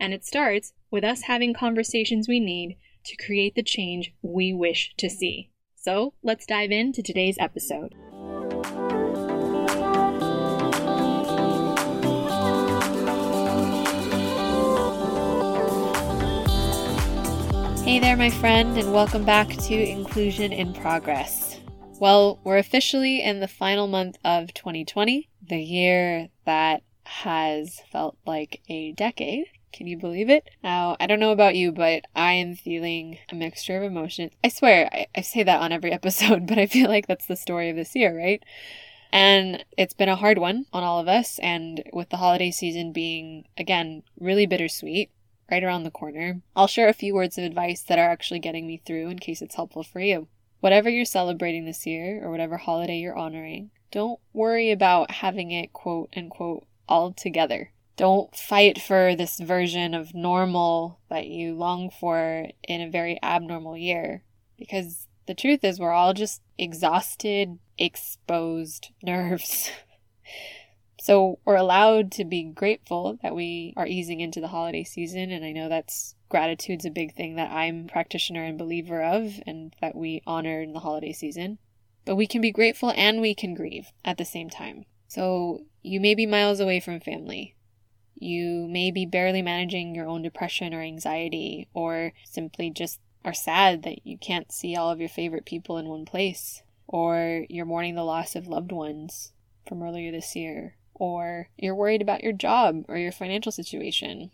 And it starts with us having conversations we need to create the change we wish to see. So let's dive into today's episode. Hey there, my friend, and welcome back to Inclusion in Progress. Well, we're officially in the final month of 2020, the year that has felt like a decade can you believe it? Now, I don't know about you, but I am feeling a mixture of emotions. I swear, I, I say that on every episode, but I feel like that's the story of this year, right? And it's been a hard one on all of us. And with the holiday season being, again, really bittersweet, right around the corner, I'll share a few words of advice that are actually getting me through in case it's helpful for you. Whatever you're celebrating this year or whatever holiday you're honoring, don't worry about having it quote unquote all together. Don't fight for this version of normal that you long for in a very abnormal year. Because the truth is, we're all just exhausted, exposed nerves. so we're allowed to be grateful that we are easing into the holiday season. And I know that's gratitude's a big thing that I'm practitioner and believer of, and that we honor in the holiday season. But we can be grateful and we can grieve at the same time. So you may be miles away from family. You may be barely managing your own depression or anxiety, or simply just are sad that you can't see all of your favorite people in one place, or you're mourning the loss of loved ones from earlier this year, or you're worried about your job or your financial situation,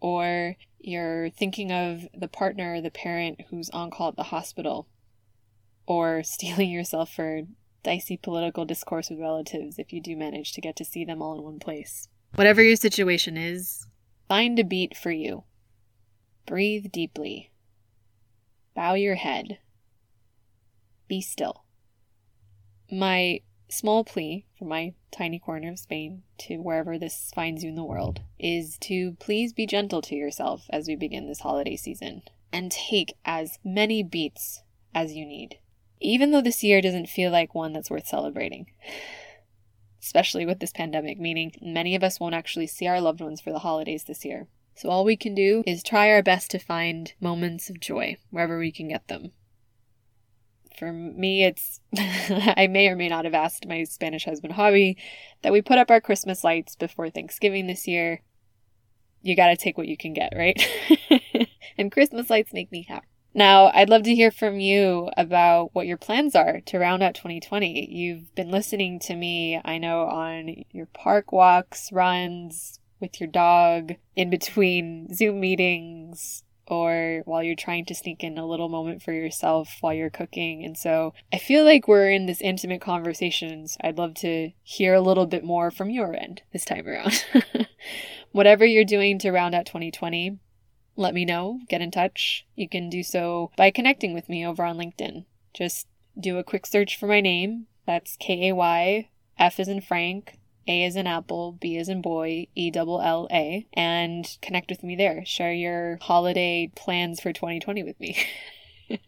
or you're thinking of the partner or the parent who's on call at the hospital, or steeling yourself for dicey political discourse with relatives if you do manage to get to see them all in one place. Whatever your situation is, find a beat for you. Breathe deeply. Bow your head. Be still. My small plea from my tiny corner of Spain to wherever this finds you in the world is to please be gentle to yourself as we begin this holiday season and take as many beats as you need. Even though this year doesn't feel like one that's worth celebrating especially with this pandemic, meaning many of us won't actually see our loved ones for the holidays this year. So all we can do is try our best to find moments of joy wherever we can get them. For me, it's I may or may not have asked my Spanish husband Hobby that we put up our Christmas lights before Thanksgiving this year. You got to take what you can get, right? and Christmas lights make me happy. Now, I'd love to hear from you about what your plans are to round out 2020. You've been listening to me, I know, on your park walks, runs, with your dog, in between Zoom meetings, or while you're trying to sneak in a little moment for yourself while you're cooking. And so I feel like we're in this intimate conversations. I'd love to hear a little bit more from your end this time around. Whatever you're doing to round out 2020, let me know, get in touch. You can do so by connecting with me over on LinkedIn. Just do a quick search for my name. That's K A Y, F is in Frank, A is in Apple, B is in boy, E double L A, and connect with me there. Share your holiday plans for 2020 with me.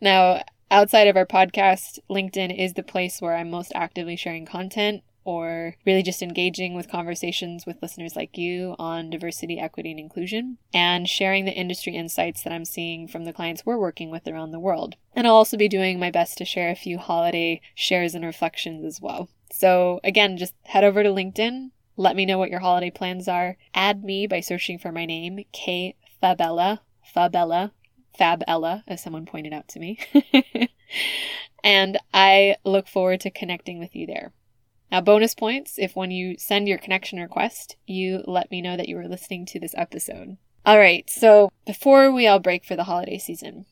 now, outside of our podcast, LinkedIn is the place where I'm most actively sharing content or really just engaging with conversations with listeners like you on diversity, equity, and inclusion, and sharing the industry insights that I'm seeing from the clients we're working with around the world. And I'll also be doing my best to share a few holiday shares and reflections as well. So, again, just head over to LinkedIn. Let me know what your holiday plans are. Add me by searching for my name, Kay Fabella, Fabella, Fabella, as someone pointed out to me. and I look forward to connecting with you there. Now, bonus points if when you send your connection request, you let me know that you were listening to this episode. All right, so before we all break for the holiday season,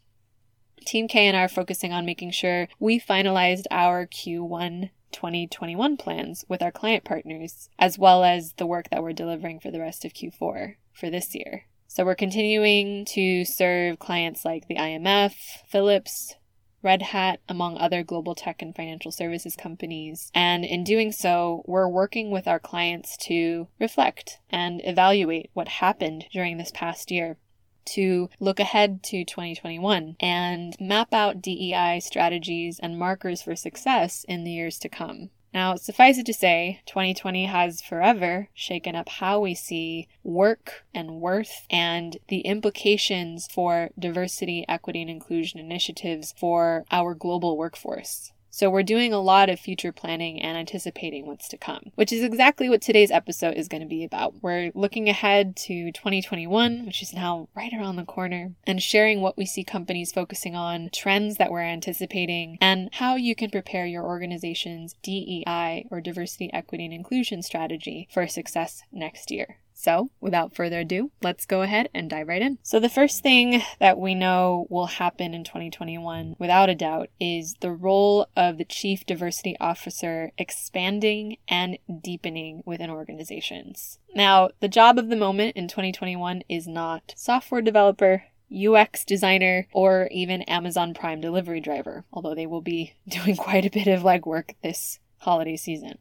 Team Kay and I are focusing on making sure we finalized our Q1 2021 plans with our client partners, as well as the work that we're delivering for the rest of Q4 for this year. So we're continuing to serve clients like the IMF, Philips, Red Hat, among other global tech and financial services companies. And in doing so, we're working with our clients to reflect and evaluate what happened during this past year to look ahead to 2021 and map out DEI strategies and markers for success in the years to come. Now, suffice it to say, 2020 has forever shaken up how we see work and worth and the implications for diversity, equity, and inclusion initiatives for our global workforce. So we're doing a lot of future planning and anticipating what's to come, which is exactly what today's episode is going to be about. We're looking ahead to 2021, which is now right around the corner, and sharing what we see companies focusing on, trends that we're anticipating, and how you can prepare your organization's DEI or diversity, equity, and inclusion strategy for success next year. So, without further ado, let's go ahead and dive right in. So, the first thing that we know will happen in 2021, without a doubt, is the role of the Chief Diversity Officer expanding and deepening within organizations. Now, the job of the moment in 2021 is not software developer, UX designer, or even Amazon Prime delivery driver, although they will be doing quite a bit of legwork this holiday season.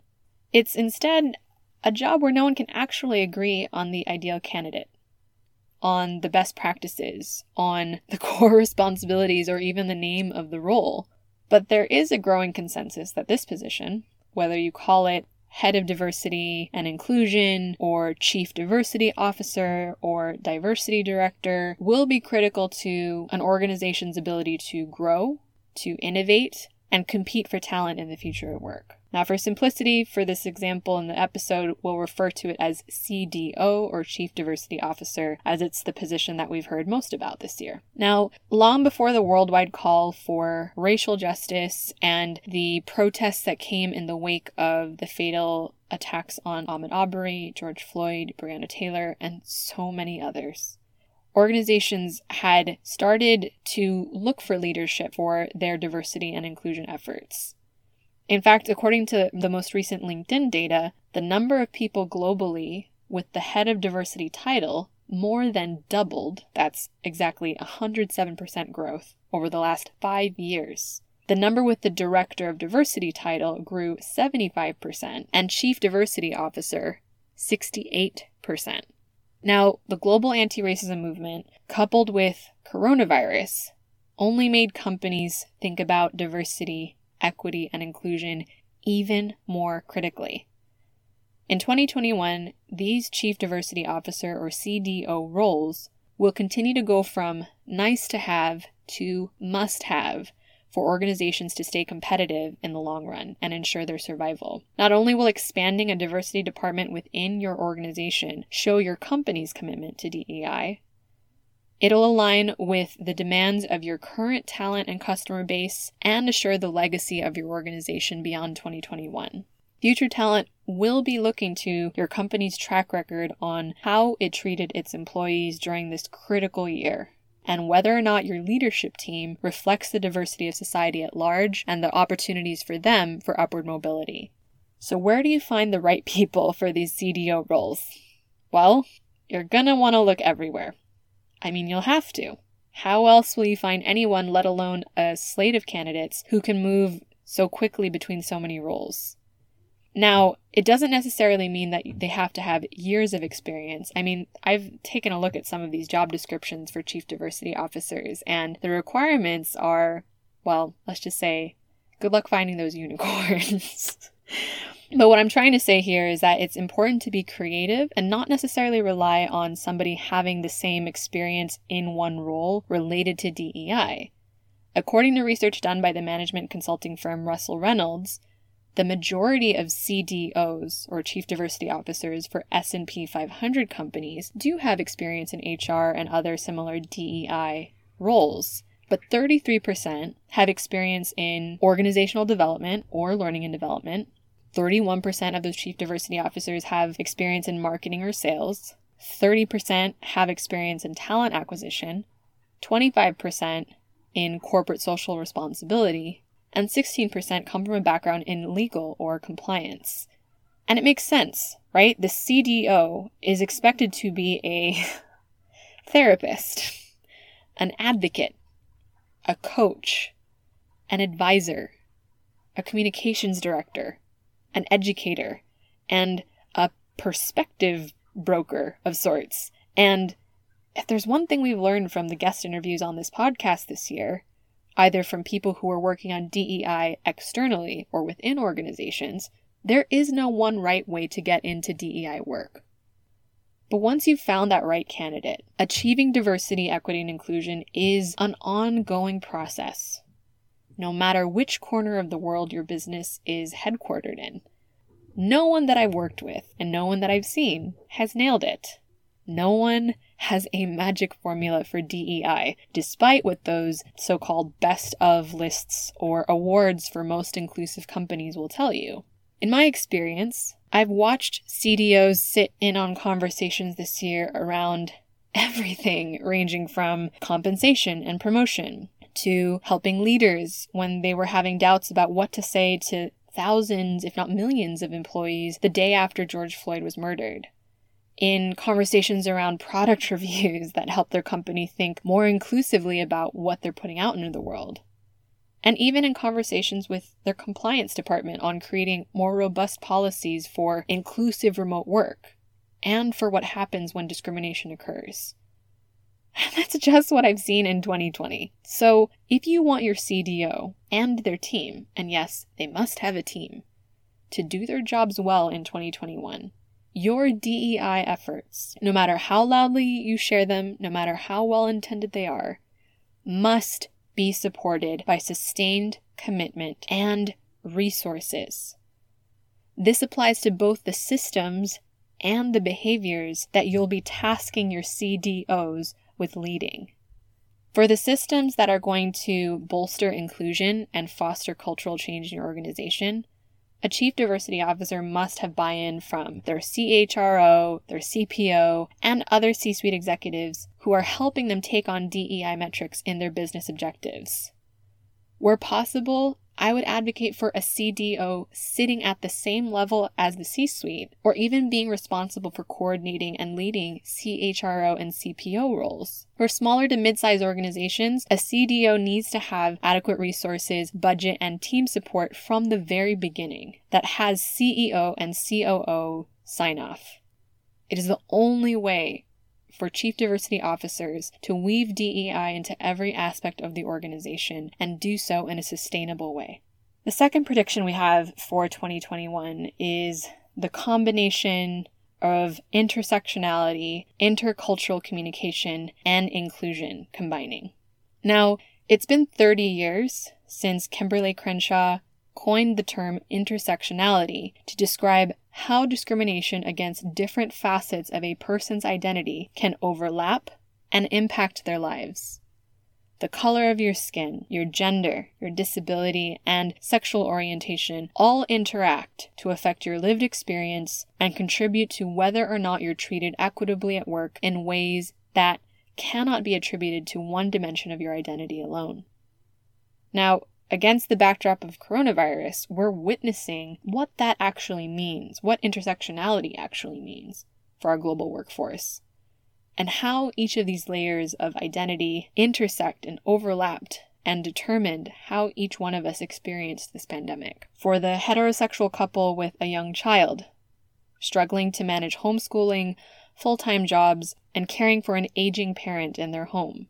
It's instead a job where no one can actually agree on the ideal candidate, on the best practices, on the core responsibilities, or even the name of the role. But there is a growing consensus that this position, whether you call it head of diversity and inclusion, or chief diversity officer, or diversity director, will be critical to an organization's ability to grow, to innovate, and compete for talent in the future of work. Now, for simplicity, for this example in the episode, we'll refer to it as CDO or Chief Diversity Officer, as it's the position that we've heard most about this year. Now, long before the worldwide call for racial justice and the protests that came in the wake of the fatal attacks on Ahmaud Arbery, George Floyd, Breonna Taylor, and so many others organizations had started to look for leadership for their diversity and inclusion efforts. In fact, according to the most recent LinkedIn data, the number of people globally with the head of diversity title more than doubled. That's exactly 107% growth over the last five years. The number with the Director of Diversity title grew 75%, and Chief Diversity Officer 68%. Now, the global anti racism movement, coupled with coronavirus, only made companies think about diversity, equity, and inclusion even more critically. In 2021, these Chief Diversity Officer or CDO roles will continue to go from nice to have to must have for organizations to stay competitive in the long run and ensure their survival. Not only will expanding a diversity department within your organization show your company's commitment to DEI, It'll align with the demands of your current talent and customer base and assure the legacy of your organization beyond 2021. Future talent will be looking to your company's track record on how it treated its employees during this critical year and whether or not your leadership team reflects the diversity of society at large and the opportunities for them for upward mobility. So, where do you find the right people for these CDO roles? Well, you're gonna want to look everywhere. I mean, you'll have to. How else will you find anyone, let alone a slate of candidates, who can move so quickly between so many roles? Now, it doesn't necessarily mean that they have to have years of experience. I mean, I've taken a look at some of these job descriptions for chief diversity officers, and the requirements are, well, let's just say, good luck finding those unicorns. But what I'm trying to say here is that it's important to be creative and not necessarily rely on somebody having the same experience in one role related to DEI. According to research done by the management consulting firm Russell Reynolds, the majority of CDOs or chief diversity officers for S&P 500 companies do have experience in HR and other similar DEI roles, but 33% have experience in organizational development or learning and development. 31% of those chief diversity officers have experience in marketing or sales. 30% have experience in talent acquisition. 25% in corporate social responsibility. And 16% come from a background in legal or compliance. And it makes sense, right? The CDO is expected to be a therapist, an advocate, a coach, an advisor, a communications director, an educator, and a perspective broker of sorts. And if there's one thing we've learned from the guest interviews on this podcast this year, either from people who are working on DEI externally or within organizations, there is no one right way to get into DEI work. But once you've found that right candidate, achieving diversity, equity, and inclusion is an ongoing process, no matter which corner of the world your business is headquartered in. No one that I've worked with and no one that I've seen has nailed it. No one has a magic formula for DEI, despite what those so called best of lists or awards for most inclusive companies will tell you. In my experience, I've watched CDOs sit in on conversations this year around everything ranging from compensation and promotion to helping leaders when they were having doubts about what to say to thousands, if not millions, of employees the day after George Floyd was murdered. In conversations around product reviews that help their company think more inclusively about what they're putting out into the world and even in conversations with their compliance department on creating more robust policies for inclusive remote work and for what happens when discrimination occurs. That's just what I've seen in 2020. So, if you want your CDO and their team, and yes, they must have a team, to do their jobs well in 2021, your DEI efforts, no matter how loudly you share them, no matter how well intended they are, must be supported by sustained commitment and resources. This applies to both the systems and the behaviors that you'll be tasking your CDOs with leading. For the systems that are going to bolster inclusion and foster cultural change in your organization, a chief diversity officer must have buy in from their CHRO, their CPO, and other C suite executives who are helping them take on DEI metrics in their business objectives. Where possible, I would advocate for a CDO sitting at the same level as the C suite, or even being responsible for coordinating and leading CHRO and CPO roles. For smaller to mid sized organizations, a CDO needs to have adequate resources, budget, and team support from the very beginning that has CEO and COO sign off. It is the only way for chief diversity officers to weave DEI into every aspect of the organization and do so in a sustainable way. The second prediction we have for 2021 is the combination of intersectionality, intercultural communication, and inclusion combining. Now, it's been 30 years since Kimberlé Crenshaw coined the term intersectionality to describe how discrimination against different facets of a person's identity can overlap and impact their lives. The color of your skin, your gender, your disability, and sexual orientation all interact to affect your lived experience and contribute to whether or not you're treated equitably at work in ways that cannot be attributed to one dimension of your identity alone. Now, against the backdrop of coronavirus, we're witnessing what that actually means, what intersectionality actually means for our global workforce, and how each of these layers of identity intersect and overlapped and determined how each one of us experienced this pandemic. For the heterosexual couple with a young child, struggling to manage homeschooling, full time jobs, and caring for an aging parent in their home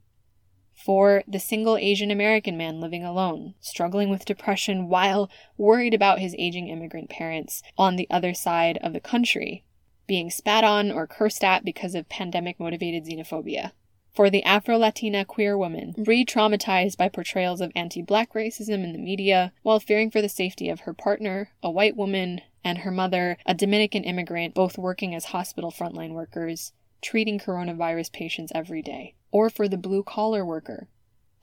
for the single Asian American man living alone, struggling with depression while worried about his aging immigrant parents on the other side of the country, being spat on or cursed at because of pandemic motivated xenophobia. For the Afro Latina queer woman, re traumatized by portrayals of anti black racism in the media, while fearing for the safety of her partner, a white woman, and her mother, a Dominican immigrant, both working as hospital frontline workers, treating coronavirus patients every day or for the blue collar worker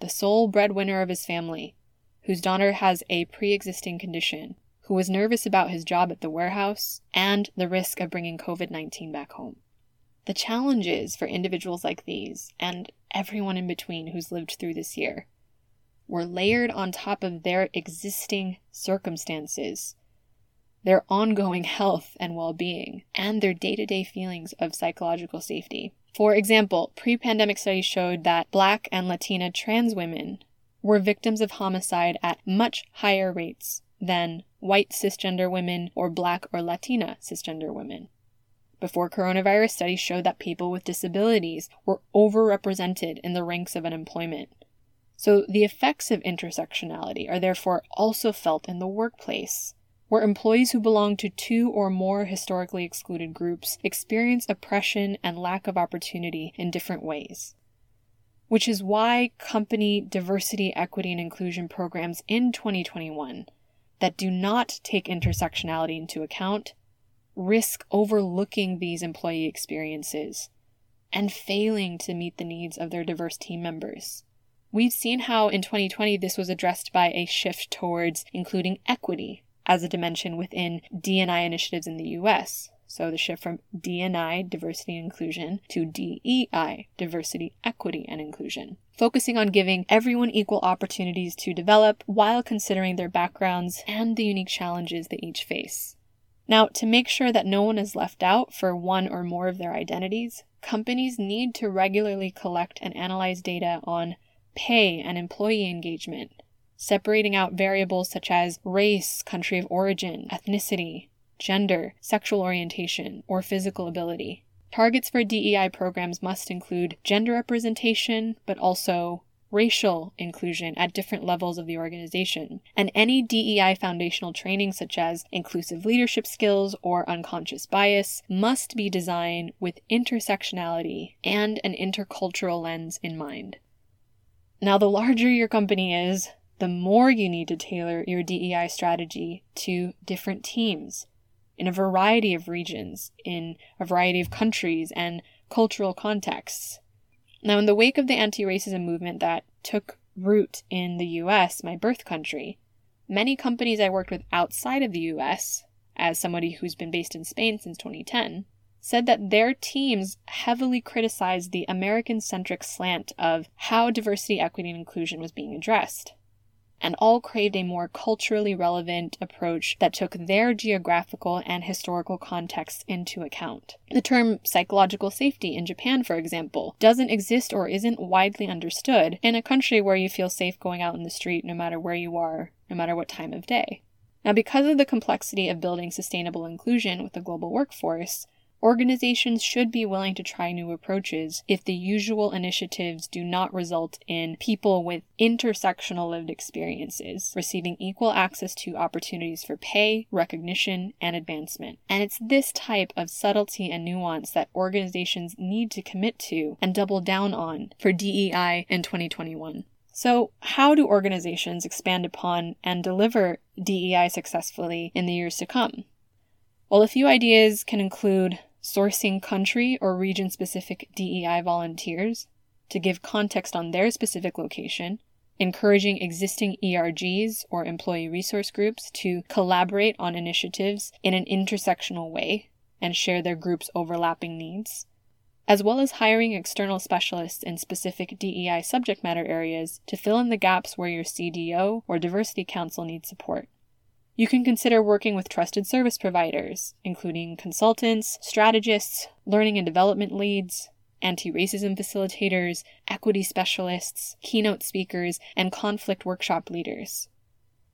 the sole breadwinner of his family, whose daughter has a pre existing condition, who was nervous about his job at the warehouse, and the risk of bringing COVID 19 back home. The challenges for individuals like these, and everyone in between who's lived through this year, were layered on top of their existing circumstances, their ongoing health and well being, and their day to day feelings of psychological safety. For example, pre pandemic studies showed that Black and Latina trans women were victims of homicide at much higher rates than white cisgender women or Black or Latina cisgender women. Before coronavirus, studies showed that people with disabilities were overrepresented in the ranks of unemployment. So the effects of intersectionality are therefore also felt in the workplace, where employees who belong to two or more historically excluded groups experience oppression and lack of opportunity in different ways. Which is why company diversity, equity, and inclusion programs in 2021 that do not take intersectionality into account risk overlooking these employee experiences and failing to meet the needs of their diverse team members. We've seen how in 2020 this was addressed by a shift towards including equity as a dimension within D&I initiatives in the US. So the shift from D&I, diversity and inclusion, to DEI, diversity, equity, and inclusion. Focusing on giving everyone equal opportunities to develop while considering their backgrounds and the unique challenges they each face. Now, to make sure that no one is left out for one or more of their identities, companies need to regularly collect and analyze data on pay and employee engagement, separating out variables such as race, country of origin, ethnicity, gender, sexual orientation, or physical ability. Targets for DEI programs must include gender representation, but also racial inclusion at different levels of the organization, and any DEI foundational training, such as inclusive leadership skills or unconscious bias, must be designed with intersectionality and an intercultural lens in mind. Now, the larger your company is, the more you need to tailor your DEI strategy to different teams in a variety of regions, in a variety of countries and cultural contexts. Now, in the wake of the anti racism movement that took root in the US, my birth country, many companies I worked with outside of the US, as somebody who's been based in Spain since 2010, said that their teams heavily criticized the American centric slant of how diversity, equity, and inclusion was being addressed and all craved a more culturally relevant approach that took their geographical and historical context into account. The term psychological safety in Japan, for example, doesn't exist or isn't widely understood in a country where you feel safe going out in the street no matter where you are, no matter what time of day. Now, because of the complexity of building sustainable inclusion with a global workforce, Organizations should be willing to try new approaches if the usual initiatives do not result in people with intersectional lived experiences receiving equal access to opportunities for pay, recognition, and advancement. And it's this type of subtlety and nuance that organizations need to commit to and double down on for DEI in 2021. So, how do organizations expand upon and deliver DEI successfully in the years to come? Well, a few ideas can include sourcing country or region specific DEI volunteers to give context on their specific location, encouraging existing ERGs or employee resource groups to collaborate on initiatives in an intersectional way and share their group's overlapping needs, as well as hiring external specialists in specific DEI subject matter areas to fill in the gaps where your CDO or diversity council needs support. You can consider working with trusted service providers, including consultants, strategists, learning and development leads, anti racism facilitators, equity specialists, keynote speakers, and conflict workshop leaders.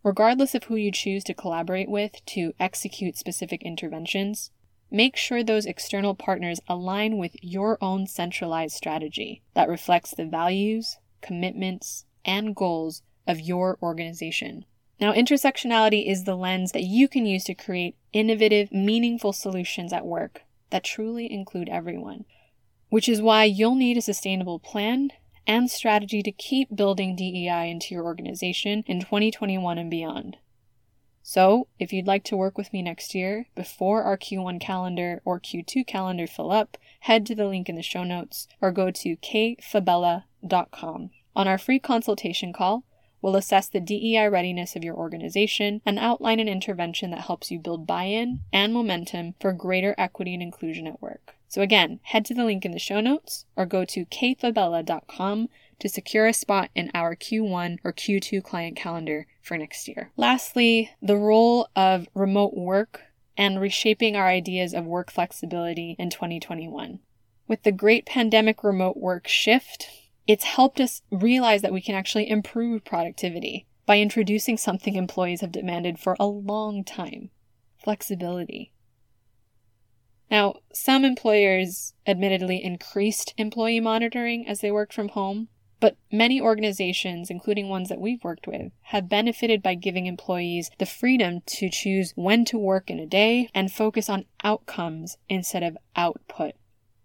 Regardless of who you choose to collaborate with to execute specific interventions, make sure those external partners align with your own centralized strategy that reflects the values, commitments, and goals of your organization. Now, intersectionality is the lens that you can use to create innovative, meaningful solutions at work that truly include everyone, which is why you'll need a sustainable plan and strategy to keep building DEI into your organization in 2021 and beyond. So, if you'd like to work with me next year, before our Q1 calendar or Q2 calendar fill up, head to the link in the show notes or go to kfabella.com. On our free consultation call, we'll assess the DEI readiness of your organization and outline an intervention that helps you build buy in and momentum for greater equity and inclusion at work. So, again, head to the link in the show notes or go to kfabella.com to secure a spot in our Q1 or Q2 client calendar for next year. Lastly, the role of remote work and reshaping our ideas of work flexibility in 2021. With the great pandemic remote work shift, it's helped us realize that we can actually improve productivity by introducing something employees have demanded for a long time flexibility. Now, some employers admittedly increased employee monitoring as they worked from home, but many organizations, including ones that we've worked with, have benefited by giving employees the freedom to choose when to work in a day and focus on outcomes instead of output.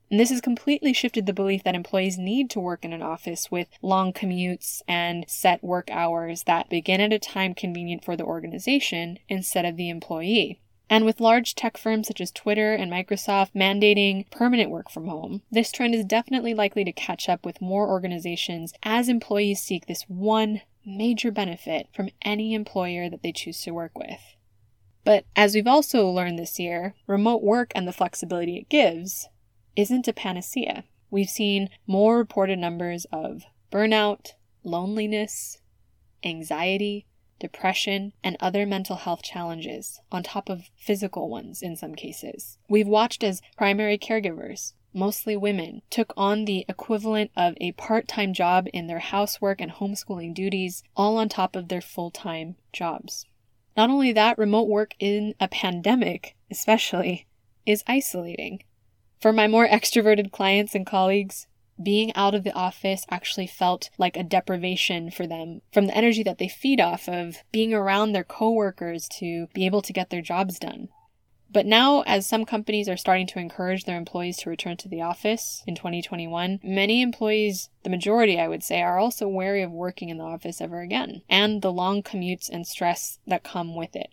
And this has completely shifted the belief that employees need to work in an office with long commutes and set work hours that begin at a time convenient for the organization instead of the employee. And with large tech firms such as Twitter and Microsoft mandating permanent work from home, this trend is definitely likely to catch up with more organizations as employees seek this one major benefit from any employer that they choose to work with. But as we've also learned this year, remote work and the flexibility it gives isn't a panacea. We've seen more reported numbers of burnout, loneliness, anxiety, depression, and other mental health challenges, on top of physical ones in some cases. We've watched as primary caregivers, mostly women, took on the equivalent of a part time job in their housework and homeschooling duties, all on top of their full time jobs. Not only that, remote work in a pandemic, especially, is isolating. For my more extroverted clients and colleagues, being out of the office actually felt like a deprivation for them from the energy that they feed off of being around their coworkers to be able to get their jobs done. But now, as some companies are starting to encourage their employees to return to the office in 2021, many employees, the majority I would say, are also wary of working in the office ever again, and the long commutes and stress that come with it.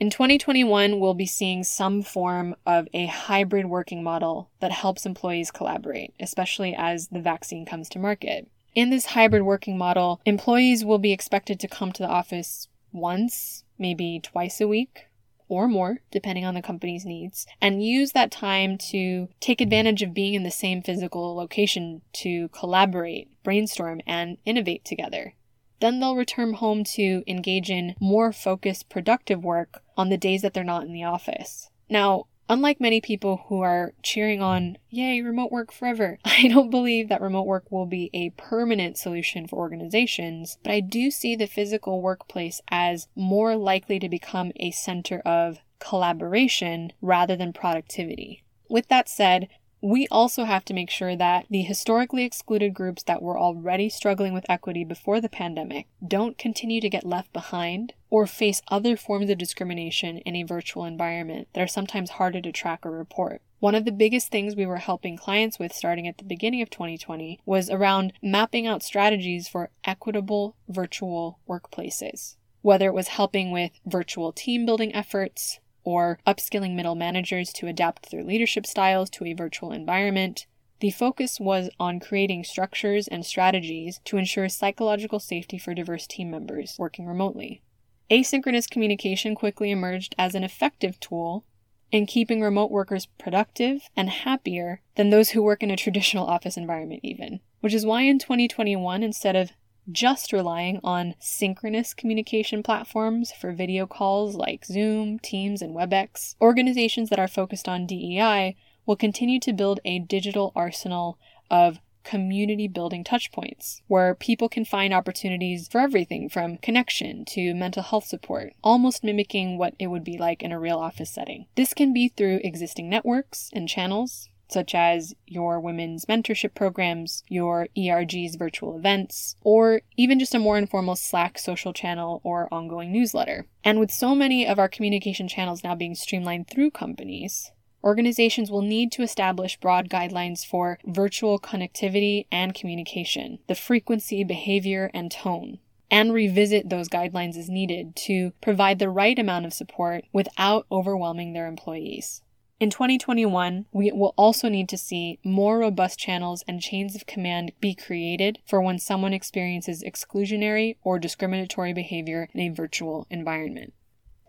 In 2021, we'll be seeing some form of a hybrid working model that helps employees collaborate, especially as the vaccine comes to market. In this hybrid working model, employees will be expected to come to the office once, maybe twice a week, or more, depending on the company's needs, and use that time to take advantage of being in the same physical location to collaborate, brainstorm, and innovate together. Then they'll return home to engage in more focused, productive work on the days that they're not in the office. Now, Unlike many people who are cheering on, yay, remote work forever, I don't believe that remote work will be a permanent solution for organizations, but I do see the physical workplace as more likely to become a center of collaboration rather than productivity. With that said, we also have to make sure that the historically excluded groups that were already struggling with equity before the pandemic don't continue to get left behind or face other forms of discrimination in a virtual environment that are sometimes harder to track or report. One of the biggest things we were helping clients with starting at the beginning of 2020 was around mapping out strategies for equitable virtual workplaces. Whether it was helping with virtual team building efforts, or upskilling middle managers to adapt their leadership styles to a virtual environment. The focus was on creating structures and strategies to ensure psychological safety for diverse team members working remotely. Asynchronous communication quickly emerged as an effective tool in keeping remote workers productive and happier than those who work in a traditional office environment, even. Which is why in 2021, instead of just relying on synchronous communication platforms for video calls like Zoom, Teams, and WebEx, organizations that are focused on DEI will continue to build a digital arsenal of community building touchpoints where people can find opportunities for everything from connection to mental health support, almost mimicking what it would be like in a real office setting. This can be through existing networks and channels, such as your women's mentorship programs, your ERG's virtual events, or even just a more informal Slack social channel or ongoing newsletter. And with so many of our communication channels now being streamlined through companies, organizations will need to establish broad guidelines for virtual connectivity and communication, the frequency, behavior, and tone. And revisit those guidelines as needed to provide the right amount of support without overwhelming their employees. In 2021, we will also need to see more robust channels and chains of command be created for when someone experiences exclusionary or discriminatory behavior in a virtual environment.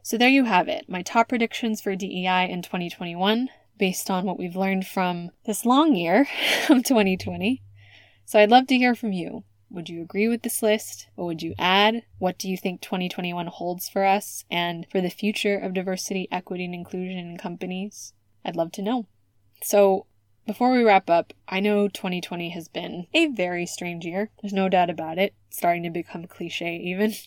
So, there you have it my top predictions for DEI in 2021 based on what we've learned from this long year of 2020. So, I'd love to hear from you. Would you agree with this list? What would you add? What do you think 2021 holds for us and for the future of diversity, equity, and inclusion in companies? I'd love to know. So, before we wrap up, I know 2020 has been a very strange year. There's no doubt about it. It's starting to become cliche, even.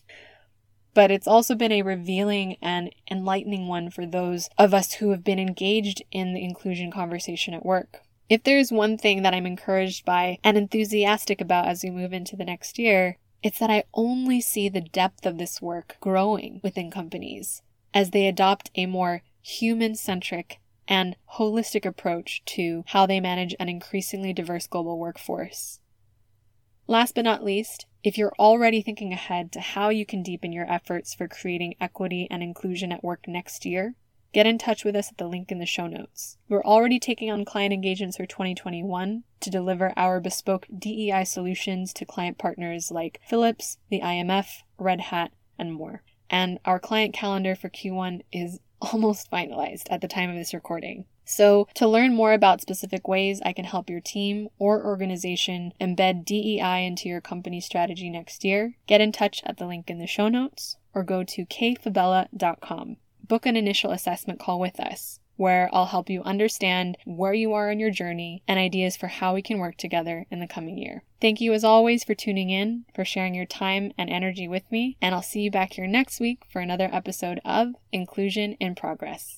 But it's also been a revealing and enlightening one for those of us who have been engaged in the inclusion conversation at work. If there's one thing that I'm encouraged by and enthusiastic about as we move into the next year, it's that I only see the depth of this work growing within companies as they adopt a more human centric and holistic approach to how they manage an increasingly diverse global workforce. Last but not least, if you're already thinking ahead to how you can deepen your efforts for creating equity and inclusion at work next year, get in touch with us at the link in the show notes. We're already taking on client engagements for 2021 to deliver our bespoke DEI solutions to client partners like Philips, the IMF, Red Hat, and more. And our client calendar for Q1 is almost finalized at the time of this recording. So, to learn more about specific ways I can help your team or organization embed DEI into your company strategy next year, get in touch at the link in the show notes or go to kfabella.com book an initial assessment call with us, where I'll help you understand where you are in your journey and ideas for how we can work together in the coming year. Thank you as always for tuning in, for sharing your time and energy with me, and I'll see you back here next week for another episode of Inclusion in Progress.